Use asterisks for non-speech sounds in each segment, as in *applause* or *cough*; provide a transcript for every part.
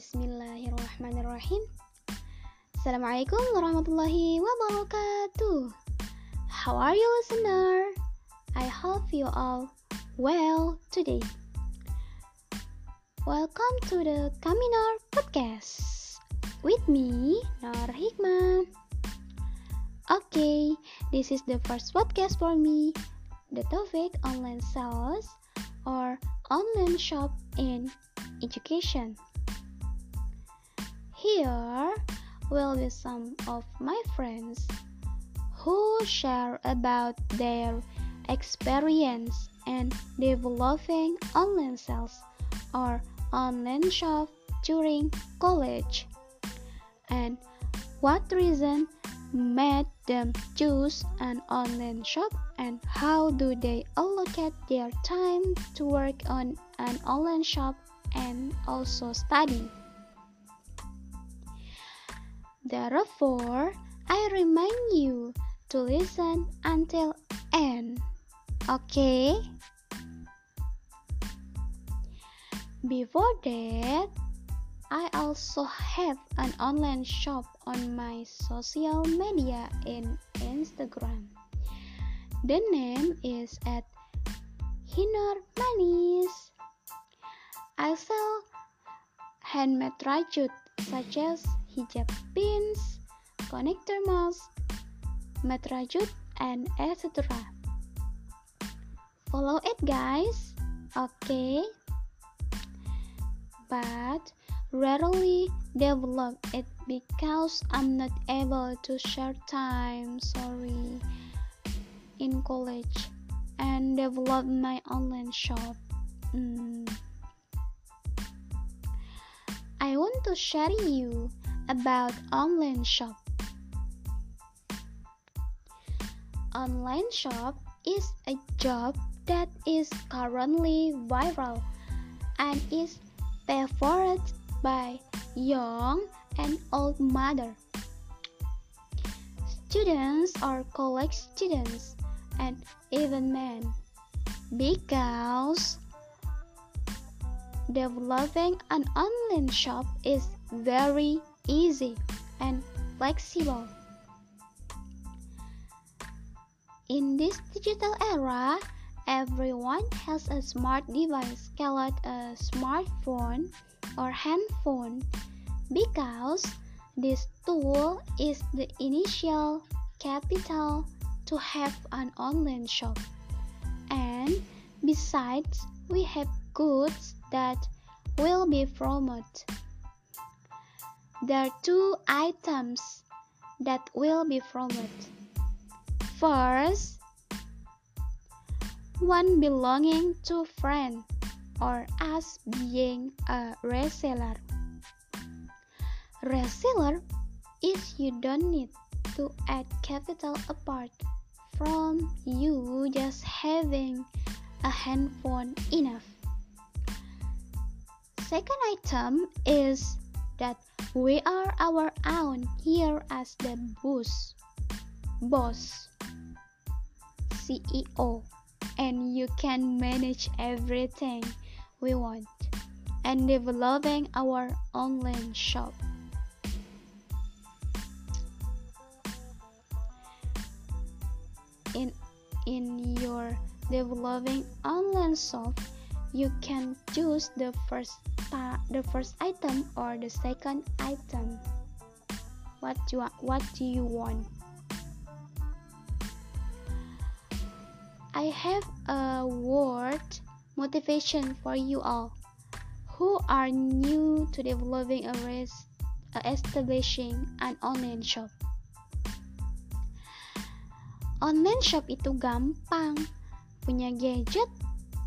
Bismillahirrahmanirrahim. Assalamualaikum warahmatullahi wabarakatuh. How are you, listener? I hope you all well today. Welcome to the Kaminar Podcast with me, Nur Hikmah. Okay, this is the first podcast for me. The topic online sales or online shop in education. Here will be some of my friends who share about their experience in developing online sales or online shop during college and what reason made them choose an online shop and how do they allocate their time to work on an online shop and also study. Therefore, I remind you to listen until end. Okay? Before that, I also have an online shop on my social media in Instagram. The name is at Hinor Manis. I sell handmade rajut such as hijab pins, connector mask, matrajut, and etc. Follow it, guys. Okay. But rarely develop it because I'm not able to share time. Sorry. In college and develop my online shop. Mm. I want to share you about online shop. Online shop is a job that is currently viral and is favored by young and old mother. Students or college students and even men because developing an online shop is very easy and flexible. In this digital era, everyone has a smart device called a smartphone or handphone because this tool is the initial capital to have an online shop. And besides, we have goods that will be promoted. There are two items that will be promoted. First, one belonging to friend or us being a reseller. Reseller is you don't need to add capital apart from you just having a handphone enough. Second item is that we are our own here as the boss, boss, CEO, and you can manage everything we want and developing our online shop. In in your developing online shop, you can choose the first the first item or the second item? What do you, what do you want? I have a word motivation for you all. Who are new to developing a race, uh, establishing an online shop. Online shop itu gampang, punya gadget,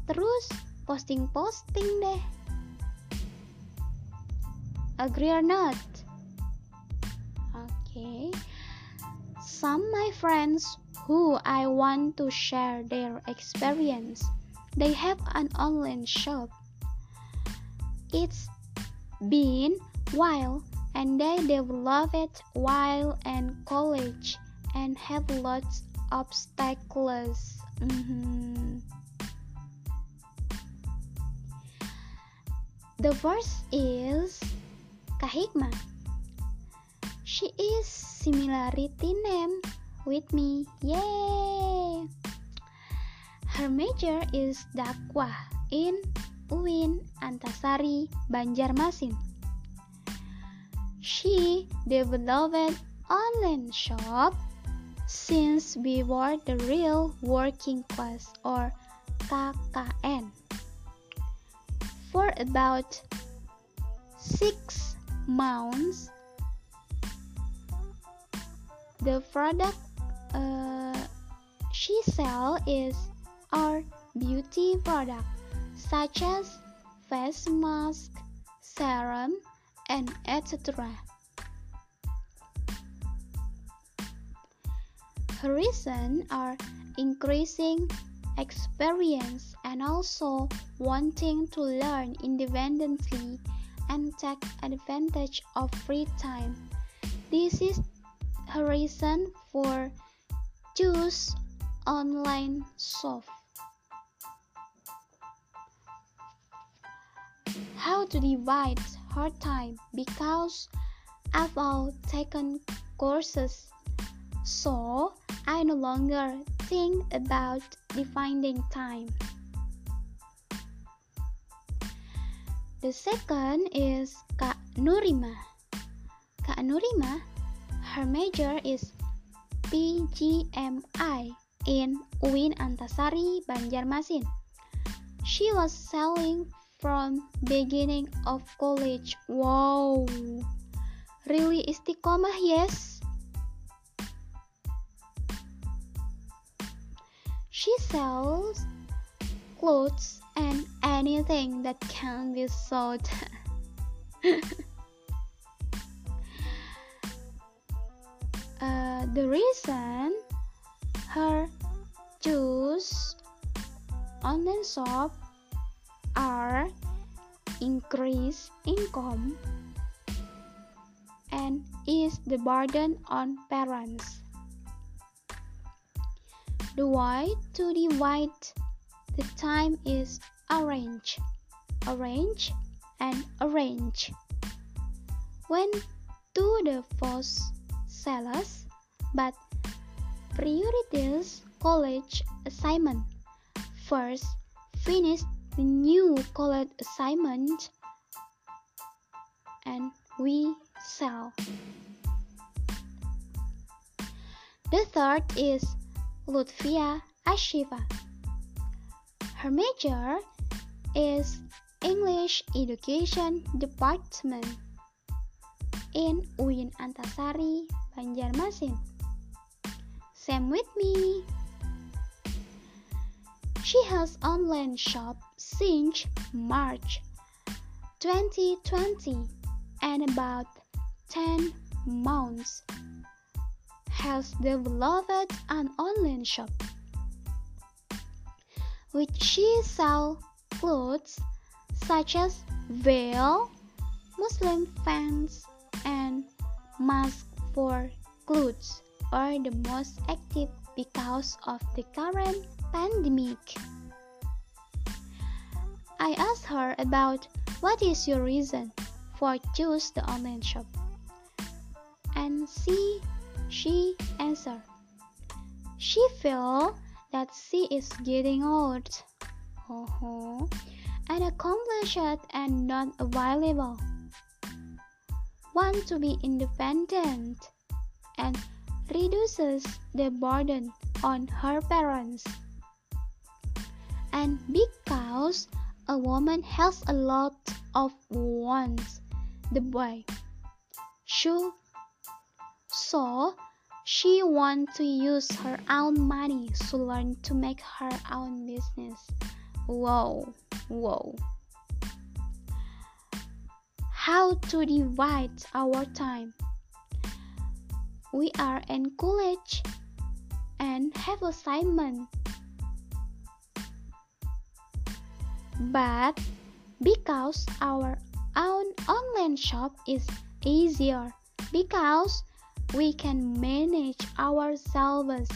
terus posting-posting deh. Agree or not? Okay. Some my friends who I want to share their experience. They have an online shop. It's been while and they develop it while in college and have lots of obstacles. Mm -hmm. The first is Kahikma. She is similarity name with me. Yay! Her major is dakwah in UIN Antasari, Banjarmasin. She developed online shop since we were the real working class or KKN for about six months the product uh, she sell is our beauty product such as face mask serum and etc her reason are increasing experience and also wanting to learn independently and take advantage of free time this is her reason for choose online shop. How to divide her time because I've all taken courses, so I no longer think about defining time. The second is Kak Nurima. Kak Nurima, her major is PGMI in UIN Antasari, Banjarmasin. She was selling from beginning of college. Wow, really istiqomah, yes. She sells clothes and anything that can be sold. *laughs* uh, the reason her choose online shop are increase income and is the burden on parents. The way to divide the time is arrange, arrange, and arrange. When to the first sellers, but prioritize college assignment. First, finish the new college assignment and we sell. The third is Lutfia Ashifa. Her major is English Education Department in UIN Antasari, Banjarmasin. Same with me. She has online shop since March 2020 and about 10 months has developed an online shop which she sell clothes such as veil, Muslim fans, and mask for clothes are the most active because of the current pandemic. I asked her about what is your reason for choose the online shop. And she she answered, she feel that she is getting old uh-huh, and accomplished and not available. Want to be independent and reduces the burden on her parents. And because a woman has a lot of wants, the boy. So, so she wants to use her own money to learn to make her own business. Whoa, whoa. How to divide our time? We are in college and have assignment. But because our own online shop is easier because we can manage ourselves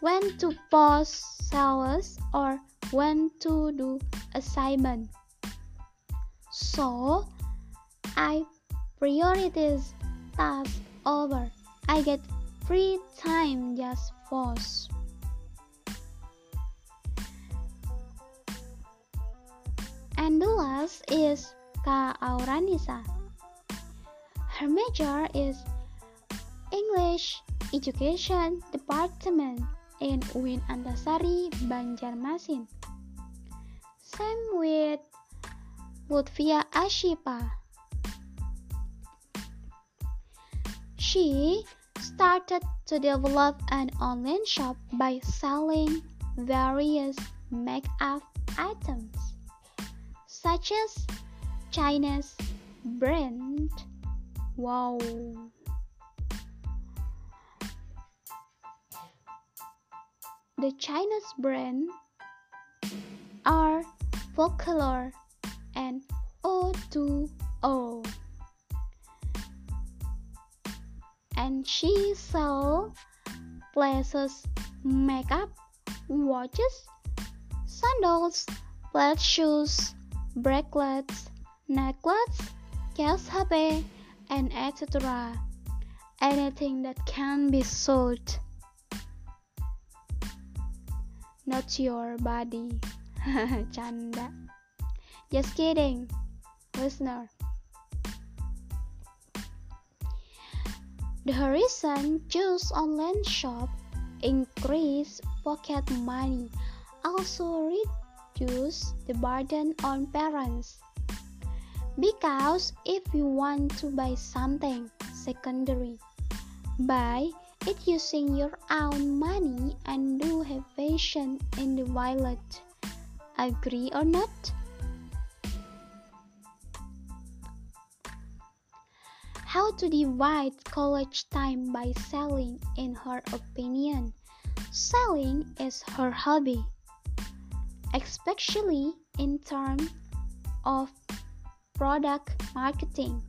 when to post sales or when to do assignment. So I priorities tasks over. I get free time just force. And the last is Ka Auranisa. Her major is English Education Department in UIN Antasari, Banjarmasin. Same with Lutfia Ashipa. She started to develop an online shop by selling various makeup items such as Chinese brand. Wow. The Chinese brand are Focallure and O2O. And she sell places makeup, watches, sandals, flat shoes, bracelets, necklaces, case HP, and etc. Anything that can be sold. Not your body. *laughs* Canda. Just kidding, listener. The reason choose online shop increase pocket money, also reduce the burden on parents. Because if you want to buy something secondary, buy it using your own money and do have patient in the violet. Agree or not? How to divide college time by selling in her opinion? Selling is her hobby, especially in terms of product marketing.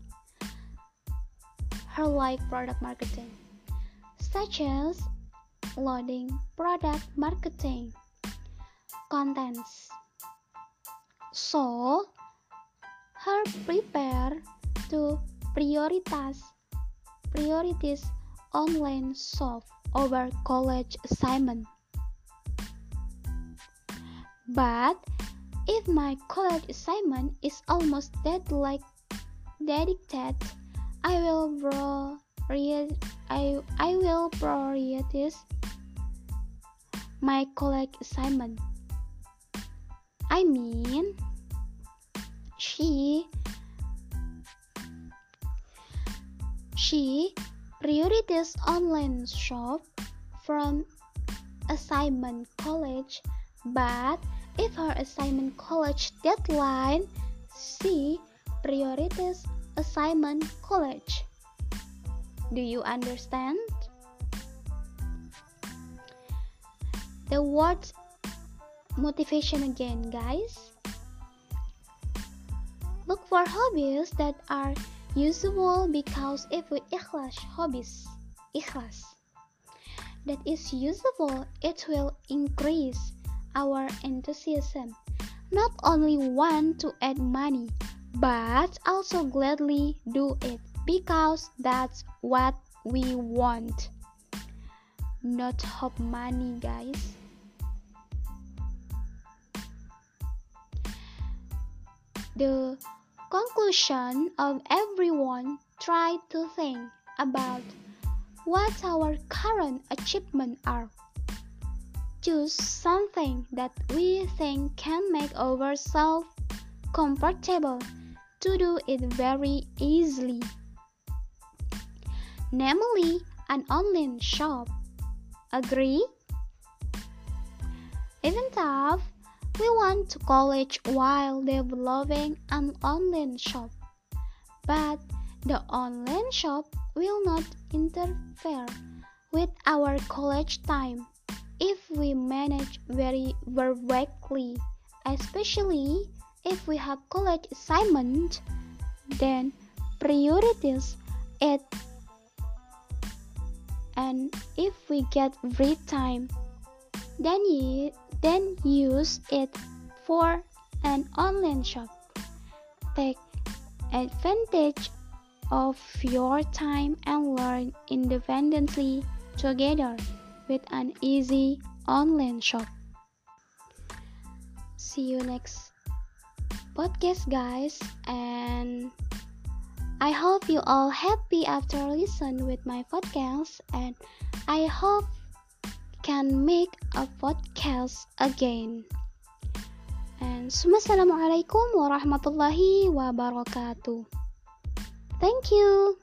Her like product marketing, such as loading product marketing, contents. So, her prepare to prioritize priorities online shop over college assignment. But if my college assignment is almost dead like dedicated, I will I, I will prioritize my college assignment. I mean, she she prioritizes online shop from assignment college, but if her assignment college deadline, she prioritizes assignment college. Do you understand? The word motivation again, guys. Look for hobbies that are usable because if we ikhlas hobbies, ikhlas, that is usable, it will increase our enthusiasm. Not only want to add money, but also gladly do it because that's what we want. Not hope money, guys. The conclusion of everyone try to think about what our current achievements are. Choose something that we think can make ourselves comfortable to do it very easily. Namely, an online shop. Agree? Even though we want to college while developing an online shop, but the online shop will not interfere with our college time if we manage very perfectly, especially if we have college assignment, then priorities it and if we get free time then you then use it for an online shop. Take advantage of your time and learn independently together with an easy online shop. See you next podcast guys and I hope you all happy after listen with my podcast and I hope can make a podcast again. And Assalamualaikum warahmatullahi wabarakatuh. Thank you.